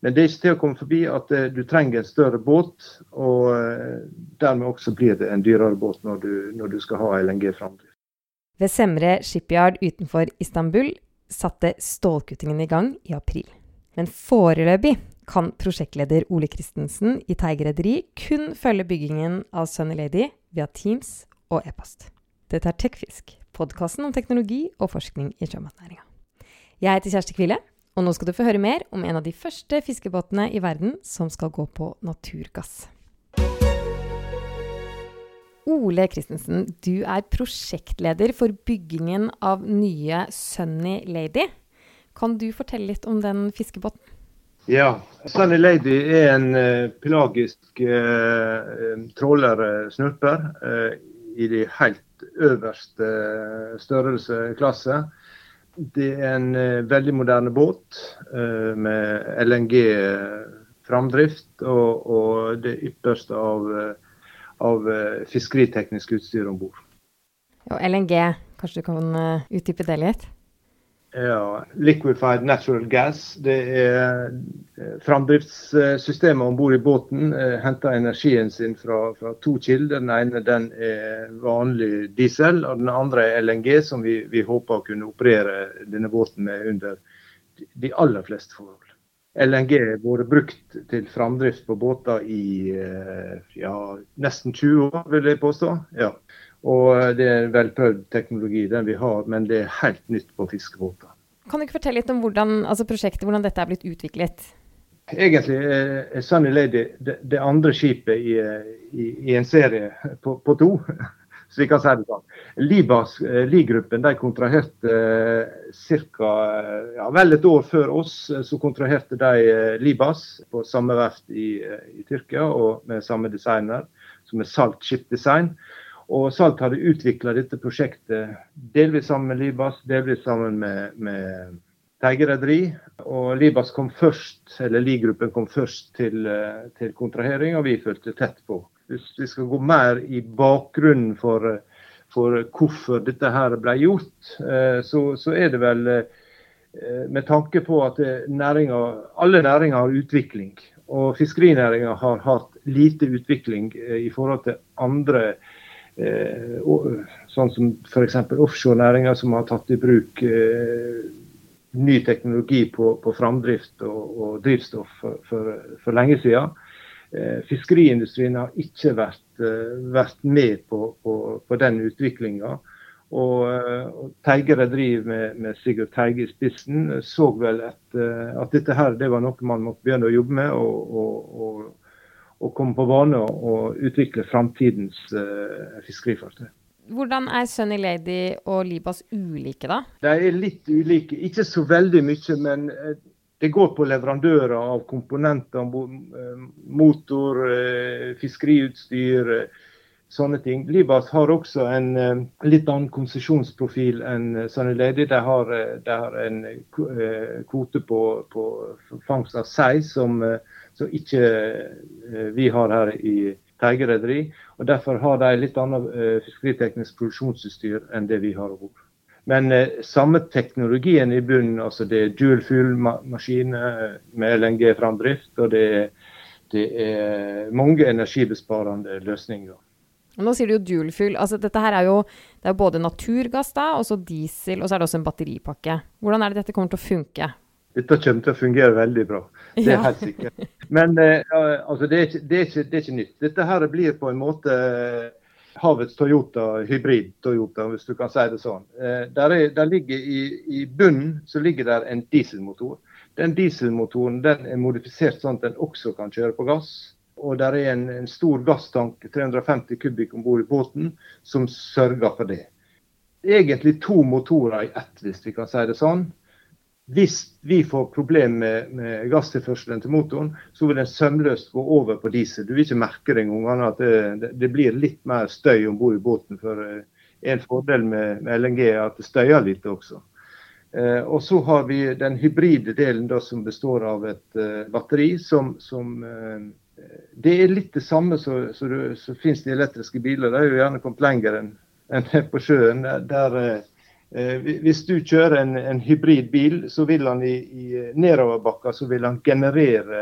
Men det er ikke til å komme forbi at eh, du trenger en større båt, og eh, dermed også blir det en dyrere båt når du, når du skal ha LNG-framdrift. Ved Semre shipyard utenfor Istanbul satte stålkuttingen i gang i april. Men foreløpig kan prosjektleder Ole Christensen i Teig Rederi kun følge byggingen av Sunny Lady via Teams og e-post. Dette er Tekfisk, podkasten om teknologi og forskning i sjømatnæringa. Jeg heter Kjersti Kvile, og nå skal du få høre mer om en av de første fiskebåtene i verden som skal gå på naturgass. Ole Christensen, du er prosjektleder for byggingen av nye Sunny Lady. Kan du fortelle litt om den fiskebåten? Ja, Sunny Lady er en uh, pelagisk uh, trålersnurper eh, i de helt øverste størrelsesklasse. Det er en veldig moderne båt med LNG-framdrift og, og, det ypperste av, av fiskeriteknisk utstyr om bord. LNG, kanskje du kan utdype det litt? Ja, Liquefied natural gas. Det er eh, Framdriftssystemet om bord i båten eh, henter energien sin fra, fra, to kilder. Den ene den er vanlig diesel, og den andre er LNG, som vi, vi håper å kunne operere denne båten med under de aller fleste forhold. LNG har vært brukt til framdrift på båter i eh, ja, nesten 20 år, vil jeg påstå. Ja. Og eh, det er velprøvd teknologi, den vi har, men det er helt nytt på fiskebåter. Kan du ikke fortelle litt om hvordan, altså prosjektet, hvordan dette er blitt utviklet? Egentlig er Sunny Lady det, det andre skipet i, i, i en serie på, på, to. Så vi kan si det sånn. Libas, eh, Li-gruppen de kontraherte cirka. Ja, vel et år før oss. Så kontraherte de Libas på samme verft i, i Tyrkia og med samme designer, som er Salt Ship Design. Og Salt hadde utvikla dette prosjektet delvis sammen med Libas, delvis sammen med, med Teige rederi. Og Libas kom først, eller Li-gruppen kom først til, eh, til, kontrahering, og vi fulgte tett på. Hvis vi skal gå mer i bakgrunnen for, for hvorfor dette her ble gjort, eh, så, så, er det vel eh, med tanke på at næringer, alle næringer har utvikling. Og fiskerinæringa har hatt lite utvikling i forhold til andre næringer sånn som f.eks. offshorenæringa, som har tatt i bruk eh, ny teknologi på, på framdrift og, og, drivstoff for, for, for lenge siden. Eh, fiskeriindustrien har ikke vært, vært med på, på, på den utviklinga. Og, og Teige rederi med, med, Sigurd Teige i spissen så vel at, at, dette her det var noe man måtte begynne å jobbe med. og, og å komme på bane og utvikle framtidens uh, fiskerifartøy. Hvordan er Sunny Lady og Libas ulike, da? De er litt ulike. Ikke så veldig mye, men eh, det går på leverandører av komponenter, eh, motor, fiskeriutstyr, sånne ting. Libas har også en litt annen konsesjonsprofil enn sånne ledige. De har, de har en kvote på, på fangst av sei som som ikke eh, vi har her i Teigerederi. Og derfor har de litt annet eh, fiskeriteknisk produksjonsutstyr enn det vi har bord. Men eh, samme teknologien i bunnen. altså Det er dual fuel-maskiner med LNG-framdrift. Og det er, det er, mange energibesparende løsninger. Nå sier du jo dual fuel. Altså, dette her er jo, det er både naturgass da, og så diesel, og så er det også en batteripakke. Hvordan er det dette kommer til å funke? Dette kommer til å fungere veldig bra. Det er ja. helt sikkert. Men eh, altså, det, er ikke, det, er ikke, det, er ikke, nytt. Dette her blir på en måte eh, havets Toyota, hybrid-Toyota, hvis du kan si det sånn. Eh, der, er, der ligger i, I bunnen så ligger der en dieselmotor. Den dieselmotoren den er modifisert sånn at den også kan kjøre på gass. Og der er en, en stor gasstank, 350 kubikk om bord i båten, som sørger for det. Egentlig to motorer i ett, hvis vi kan si det sånn. Hvis vi får problemer med, med, gasstilførselen til motoren, så vil den sømløst gå over på diesel. Du vil ikke merke det engang at det, det, blir litt mer støy om bord i båten. For eh, en fordel med, med LNG er at det støyer litt også. Eh, og så har vi den hybride delen da, som består av et eh, batteri som, som uh, Det er litt det samme som finnes i elektriske biler. De har jo gjerne kommet lenger enn en på sjøen. Der, uh, Eh, hvis du kjører en, en hybridbil, så vil han i, i nedoverbakka så vil han generere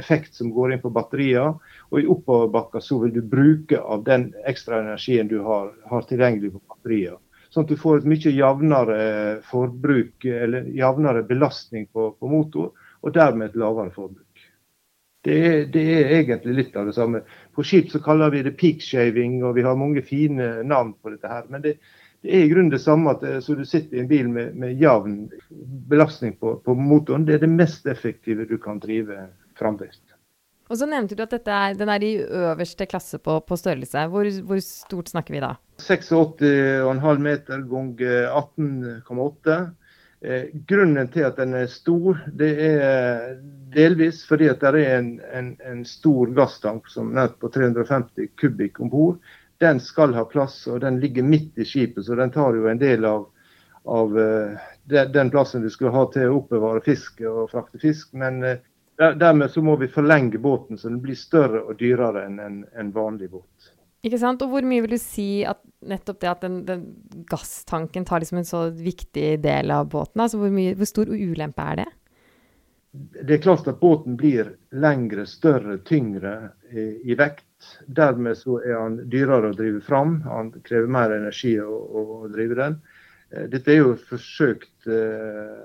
effekt som går inn på batterier. Og i oppoverbakka så vil du bruke av den ekstra energien du har, har tilgjengelig på batterier. Sånn at du får et mye jevnere forbruk, eller jevnere belastning på, på motor, og dermed et lavere forbruk. Det er, det er, egentlig litt av det samme. På skip så kaller vi det peak shaving, og vi har mange fine navn på dette her. Men det, det er i grunnen det samme at eh, så du sitter i en bil med, med jevn belastning på, på, motoren. Det er det mest effektive du kan drive framdrift. Og så nevnte du at er, den er i øverste klasse på, på størrelse. Hvor, hvor, stort snakker vi da? 86,5 meter ganger 18,8. Eh, grunnen til at den er stor, det er delvis fordi at det er en, en, en stor gasstank som er på 350 kubikk om bord den skal ha plass, og den ligger midt i skipet, så den tar jo en del av, av uh, den plassen du skulle ha til å oppbevare fisk og frakte fisk. Men dermed så må vi forlenge båten, så den blir større og dyrere enn en, en vanlig båt. Ikke sant? Og hvor mye vil du si at nettopp det at den, den gasstanken tar liksom en så viktig del av båten? Altså hvor, mye, hvor stor ulempe er det? Det er klart at båten blir lengre, større, tyngre i, i vekt. Dermed så er han dyrere å drive fram. Han krever mer energi å, å drive den. Eh, dette er jo forsøkt eh,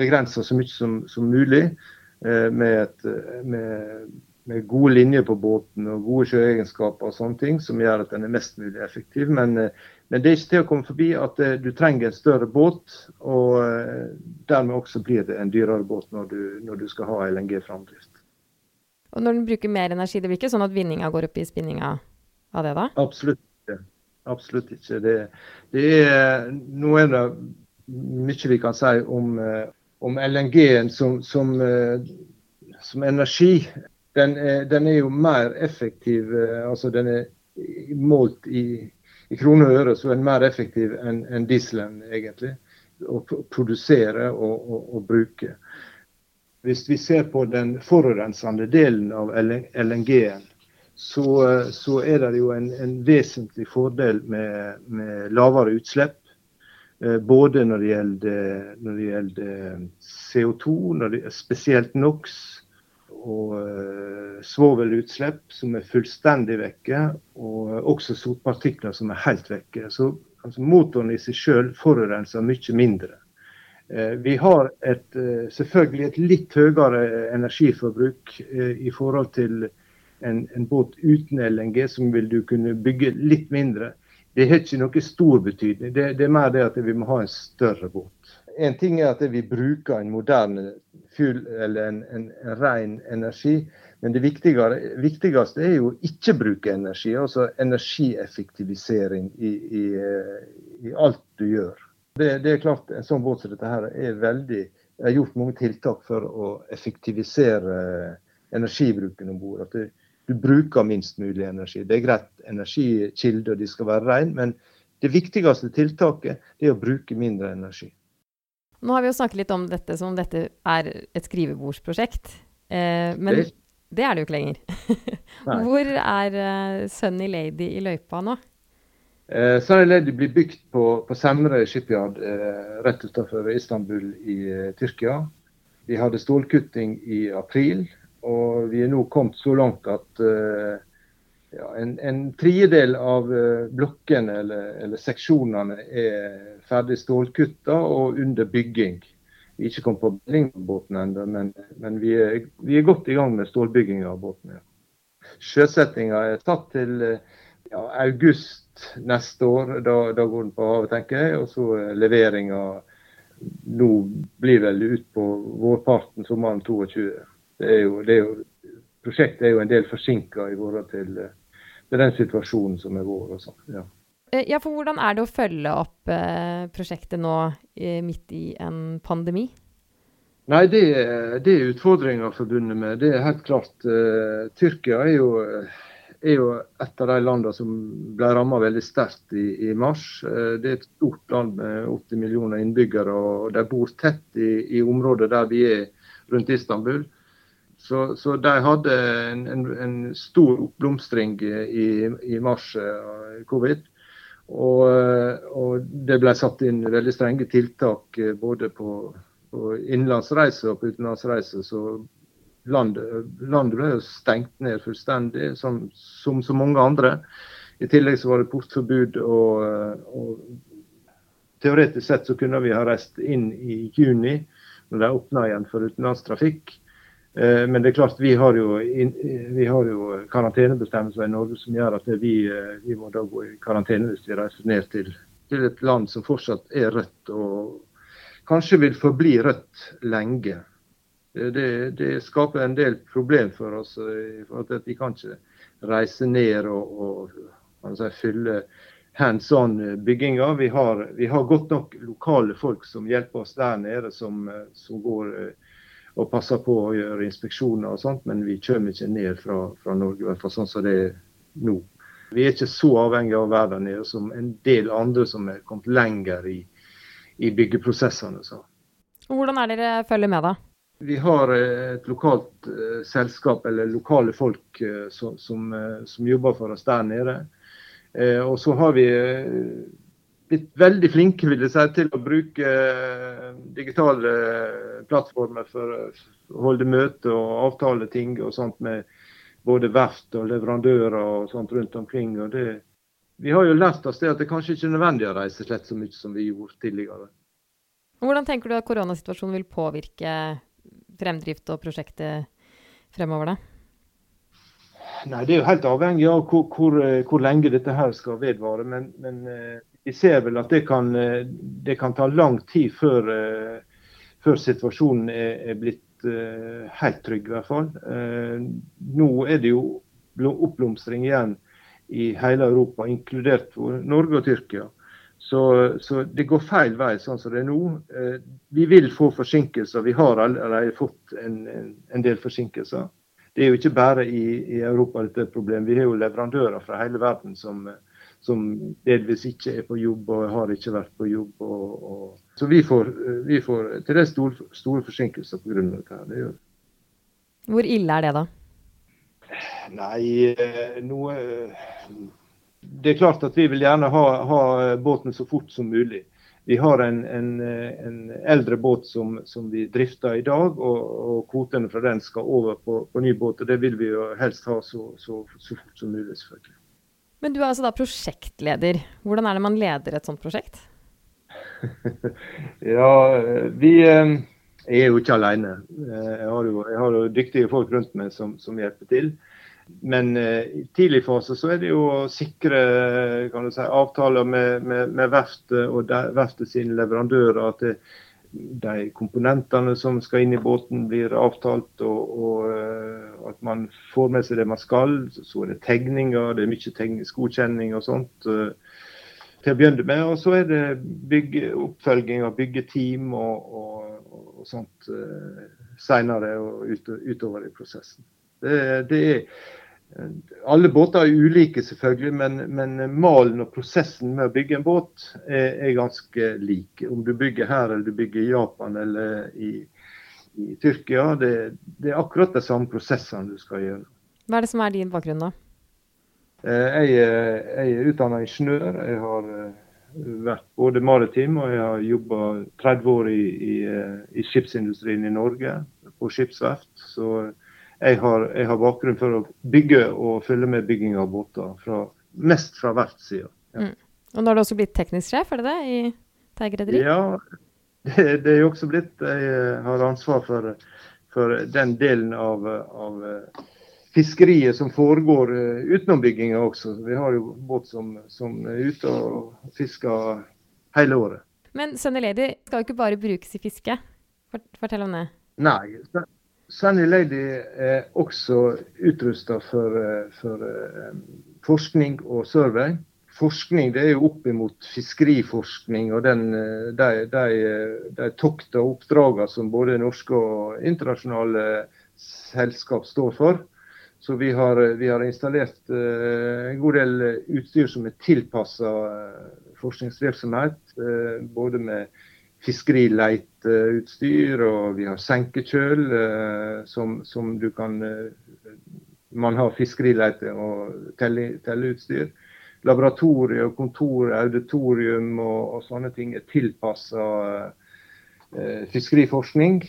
begrensa så mye som, som mulig eh, med, et, med, med, gode linjer på båten og gode sjøegenskaper og sånne ting, som gjør at den er mest mulig effektiv. Men, men det er ikke til å komme forbi at du trenger en større båt, og dermed også blir det en dyrere båt når du, når du skal ha LNG-framdrift. Og når den bruker mer energi, det blir ikke sånn at vinninga går opp i spinninga av det da? Absolutt ikke. Absolutt ikke. Det, det er noe det mye vi kan si om, eh, om LNG-en som, som, eh, som, energi. Den er, den er, jo mer effektiv, eh, altså den er målt i, i kroner og øre, så er den mer effektiv enn en dieselen, egentlig. Å produsere og, og, og bruke. Hvis vi ser på den forurensende delen av LNG-en, så, så, er det jo en, en vesentlig fordel med, med lavere utslipp. Eh, både når det gjelder, når det gjelder CO2, det, spesielt NOx, og uh, svovelutslipp som er fullstendig vekke, og også sotpartikler som er helt vekke. Så altså, motoren i seg selv forurenser mye mindre. Eh, vi har et, eh, selvfølgelig et litt høyere energiforbruk eh, i forhold til en, en, båt uten LNG, som vil du kunne bygge litt mindre. Det har ikke noe stor betydning. Det, det, er mer det at vi må ha en større båt. En ting er at vi bruker en moderne fuel, eller en, en, en ren energi. Men det viktigste er jo ikke bruke energi, altså energieffektivisering i, i, i alt du gjør. Det, det, er klart En sånn båt som dette her er veldig Jeg har gjort mange tiltak for å effektivisere energibruken om bord. At du, du, bruker minst mulig energi. Det er greit, energikilder de skal være rene, men det viktigste tiltaket det er å bruke mindre energi. Nå har vi jo snakket litt om dette som om dette er et skrivebordsprosjekt. Eh, men det, det, er det jo ikke lenger. Hvor er uh, Sunny Lady i løypa nå? Eh, Sunny Lady blir bygd på, på Semre shipyard eh, rett utenfor Istanbul i eh, Tyrkia. Vi hadde stålkutting i april, og vi er nå kommet så langt at eh, ja, en, en, tredjedel av eh, blokkene eller, eller, seksjonene er ferdig stålkutta og under bygging. Vi er ikke kommet på båten ennå, men, men vi, er, vi, er, godt i gang med stålbygginga av båten. Ja. Sjøsettinga er tatt til eh, ja, august neste år. Da, da, går den på havet, tenker jeg. Og så leveringa nå blir vel ut på vårparten sommeren 22. Det er jo, det er jo, prosjektet er jo en del forsinka i forhold til, til, den situasjonen som er vår. Og sånn, ja. Eh, ja, for hvordan er det å følge opp eh, prosjektet nå eh, midt i en pandemi? Nei, det, det er utfordringer forbundet med. Det er helt klart. Eh, Tyrkia er jo er jo et av de landene som ble rammet veldig sterkt i, i, mars. Eh, det er et stort land med 80 millioner innbyggere, og de bor tett i, i området der vi er rundt Istanbul. Så, så de hadde en, en, en stor oppblomstring i, i mars, eh, covid. Og, og, det ble satt inn veldig strenge tiltak både på, på innenlandsreiser og på utenlandsreiser. Så landet, landet, ble jo stengt ned fullstendig, som, som så mange andre. I tillegg så var det portforbud. og, og Teoretisk sett så kunne vi ha reist inn i juni, når de åpna igjen for utenlandstrafikk. Eh, men det er klart, vi har jo, vi har jo karantenebestemmelser i Norge som gjør at vi, eh, vi, må da gå i karantene hvis vi reiser ned til, til, et land som fortsatt er rødt og kanskje vil forbli rødt lenge. Det, det skaper en del problem for oss. Eh, for at Vi kan ikke reise ned og, og si, fylle hands on-bygginga. Vi, vi, har godt nok lokale folk som hjelper oss der nede, som, som går og passer på å gjøre inspeksjoner og sånt, men vi kommer ikke ned fra, fra Norge, i hvert fall sånn som det er nå. Vi er ikke så avhengig av å være der nede som en del andre som er kommet lenger i, i byggeprosessene. Så. Hvordan er dere følger med, da? Vi har eh, et lokalt uh, selskap, eller lokale folk, uh, som, som, uh, som, jobber for oss der nede. og så har vi blitt veldig flinke vil jeg si, til å bruke eh, digitale plattformer for å holde møter og avtale ting og sånt med både verft og leverandører og sånt rundt omkring. og det vi har jo lært oss det at det kanskje ikke er nødvendig å reise slett så mye som vi gjorde tidligere. Hvordan tenker du at koronasituasjonen vil påvirke fremdrift og prosjektet fremover, da? Nei, Det er jo helt avhengig av hvor, hvor, hvor lenge dette her skal vedvare. Men, men eh, vi ser vel at det kan, eh, det kan ta lang tid før, eh, før situasjonen er, blitt uh, helt trygg, i hvert fall. Nå er det jo oppblomstring igjen i hele Europa, inkludert Norge og Tyrkia. Så, så, det går feil vei sånn som det er nå. Vi vil få forsinkelser. Vi har allerede fått en, en del forsinkelser. Det er jo ikke bare i, i Europa dette er et problem. Vi har jo leverandører fra hele verden som, som delvis ikke er på jobb og har ikke vært på jobb. Og, og, så vi får, vi får til dels store, store forsinkelser pga. dette. Det gjør. Hvor ille er det, da? Nei, eh, noe Det er klart at vi vil gjerne ha, ha båten så fort som mulig. Vi har en, en, en eldre båt som, som, vi drifter i dag, og, og kvotene fra den skal over på, på ny båt. og Det vil vi jo helst ha så, så, så fort som mulig. selvfølgelig. Men du er altså da prosjektleder. Hvordan er det man leder et sånt prosjekt? ja, vi eh, er jo ikke alene. Eh, jeg har jo, jeg har jo dyktige folk rundt meg som, som hjelper til. Men eh, i tidlig fase så er det jo å sikre si, avtaler med, med, med verftet og verftet sine leverandører. At det, de komponentene som skal inn i båten blir avtalt, og, og uh, at man får med seg det man skal. Så er det tegninger, det er mye teknisk og sånt uh, til å begynne med. Og så er det bygge, oppfølging og byggeteam og, og, og sånt uh, senere og ut, utover i prosessen. Det, det er alle båter er ulike, selvfølgelig, men, men, malen og prosessen med å bygge en båt er, er, ganske lik. Om du bygger her eller du bygger i Japan eller i, i Tyrkia, det, det, er akkurat de samme prosessene du skal gjøre. Hva er det som er din bakgrunn, da? Eh, jeg, jeg er utdanna ingeniør. Jeg har eh, vært både maritim og jeg har jobba 30 år i, i, eh, i, skipsindustrien i Norge, på skipsverft. Så jeg har, jeg har, bakgrunn for å bygge og følge med bygging av båter. Fra, mest fra verftssida. Ja. Mm. Og nå har du også blitt teknisk sjef, er det det? I Teig rederi? Ja, det, det er jo også blitt. Jeg eh, har ansvar for, for den delen av, av, eh, fiskeriet som foregår eh, utenom bygginga også. Vi har jo båt som, som er ute og fisker hele året. Men Sunny Lady skal jo ikke bare brukes i fiske. Fortell om det. Nei, Sunny Lady er også utrusta for, eh, for, eh, forskning og survey. Forskning det er jo opp imot fiskeriforskning og den, eh, de, de, de tokt og oppdragene som både norske og internasjonale selskap står for. Så vi har, vi har installert en god del utstyr som er tilpassa forskningsvirksomhet. både med fiskerileiteutstyr, og vi har senkekjøl eh, som, som, du kan eh, Man har fiskerileite og telle, telleutstyr. laboratorier, kontor, auditorium og, og sånne ting er tilpassa eh, fiskeriforskning.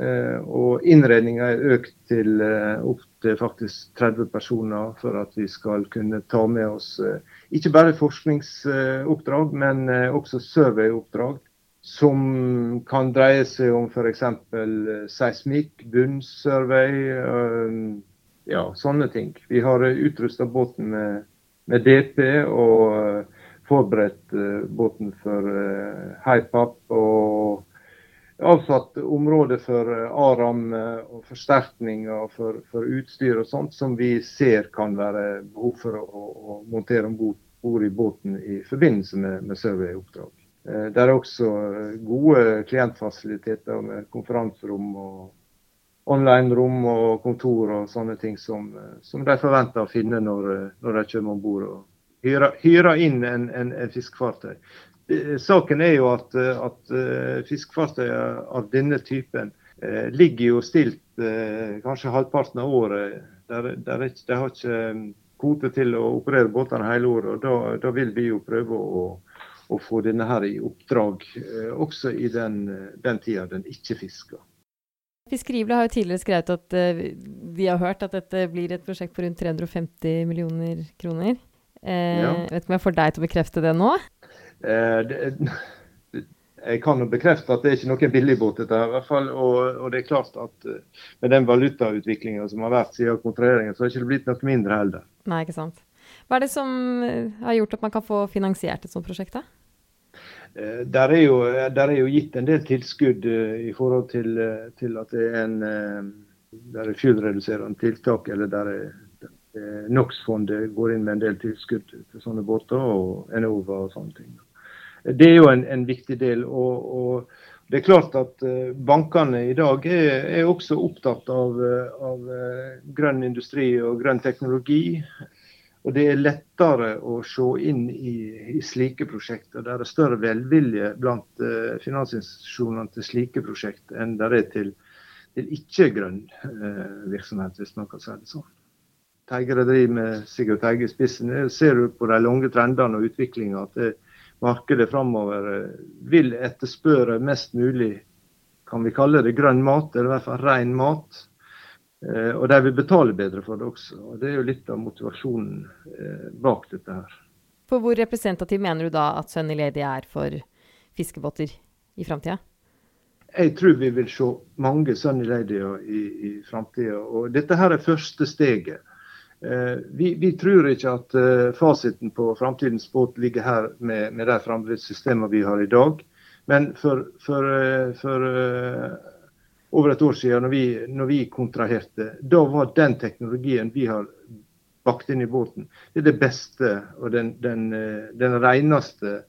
Eh, og innredninga er økt til eh, opptil faktisk 30 personer for at vi skal kunne ta med oss eh, ikke bare forskningsoppdrag, men også surveyoppdrag. Som kan dreie seg om f.eks. seismikk, bunnsurvey, ja, sånne ting. Vi har utrusta båten med, med, DP og forberedt båten for hype-up. og avsatt område for eh, ARAM eh, og forsterkninger for, for, utstyr og sånt som vi ser kan være behov for å, å montere om bord i båten i forbindelse med, med surveyoppdrag. Eh, det er også gode klientfasiliteter med konferanserom og online-rom og kontor og sånne ting som, som de forventer å finne når, når de kommer om bord og hyrer, hyrer inn en, en, en fiskefartøy. Eh, saken er jo at, eh, at fiskefartøy av denne typen ligger jo stilt kanskje halvparten av året. Der, der de har ikke kvote til å operere båtene hele året. og Da, da vil vi jo prøve å, å, få denne her i oppdrag også i den, den tida den ikke fisker. Fiskeribladet har jo tidligere skrevet at de har hørt at dette blir et prosjekt på rundt 350 millioner kroner. Eh, ja. Vet ikke om jeg får deg til å bekrefte det nå? Eh, det, jeg kan jo bekrefte at det er ikke noen billigbåt, dette her, i hvert fall. Og, og, det er klart at med den valutautviklinga som har vært siden kontraheringen, så har det ikke blitt noe mindre heller. Nei, ikke sant. Hva er det som eh, har gjort at man kan få finansiert et sånt prosjekt, da? Uh, der, er jo, der er jo gitt en del tilskudd i forhold til, til, at det er en der er fuel-reduserende tiltak, eller der er NOx-fondet går inn med en del tilskudd til sånne båter, og Enova og sånne ting. Det er jo en, en viktig del. Og, og, det er klart at bankene i dag er, er også opptatt av, av grønn industri og grønn teknologi. Og det er lettere å se inn i, i slike prosjekter. Det er større velvilje blant finansinstitusjonene til slike prosjekter enn det er til, til ikke-grønn virksomhet, hvis man kan si det sånn. Teigere driver med Sigurd Teige i spissen, ser du på de lange trendene og utviklinga at det, markedet framover eh, vil etterspørre mest mulig kan vi kalle det grønn mat, eller i hvert fall ren mat. Eh, og de vil betale bedre for det også. og Det er jo litt av motivasjonen eh, bak dette her. For Hvor representativ mener du da at Sunny Lady er for fiskebåter i framtida? Jeg tror vi vil se mange Sunny Ladyer i, i framtida. Dette her er første steget. Eh, vi, vi, tror ikke at fasiten på framtidens båt ligger her med, med de framdriftssystemene vi har i dag. Men for, for, for over et år siden, når vi, når vi, kontraherte, da var den teknologien vi har bakt inn i båten, det er det beste og den, den, den reneste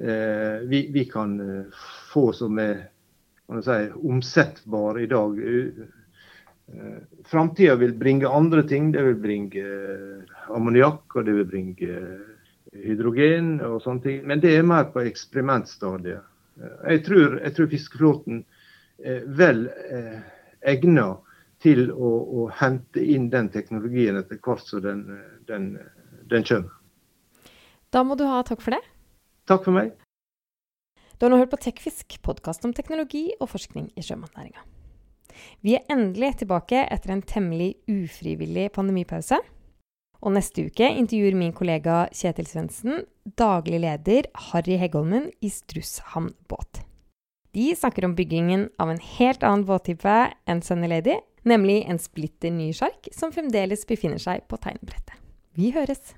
vi, vi, kan få som er si, omsettbar i dag Eh, Framtida vil bringe andre ting. Det vil bringe eh, ammoniakk og det vil bringe eh, hydrogen og sånne ting. Men det er mer på eksperimentstadiet. Jeg tror, jeg tror fiskeflåten vel eh, egnet til å, å, hente inn den teknologien etter hvert som den, den, den kommer. Da må du ha takk for det. Takk for meg. Du har nå hørt på Tekfisk, podkast om teknologi og forskning i sjømatnæringa. Vi er endelig tilbake etter en temmelig ufrivillig pandemipause. Og neste uke intervjuer min kollega Kjetil Svendsen daglig leder Harry Heggholmen i Strusshamn båt. De snakker om byggingen av en helt annen båttype enn Sunny Lady, nemlig en splitter ny sjark som fremdeles befinner seg på tegnebrettet. Vi høres!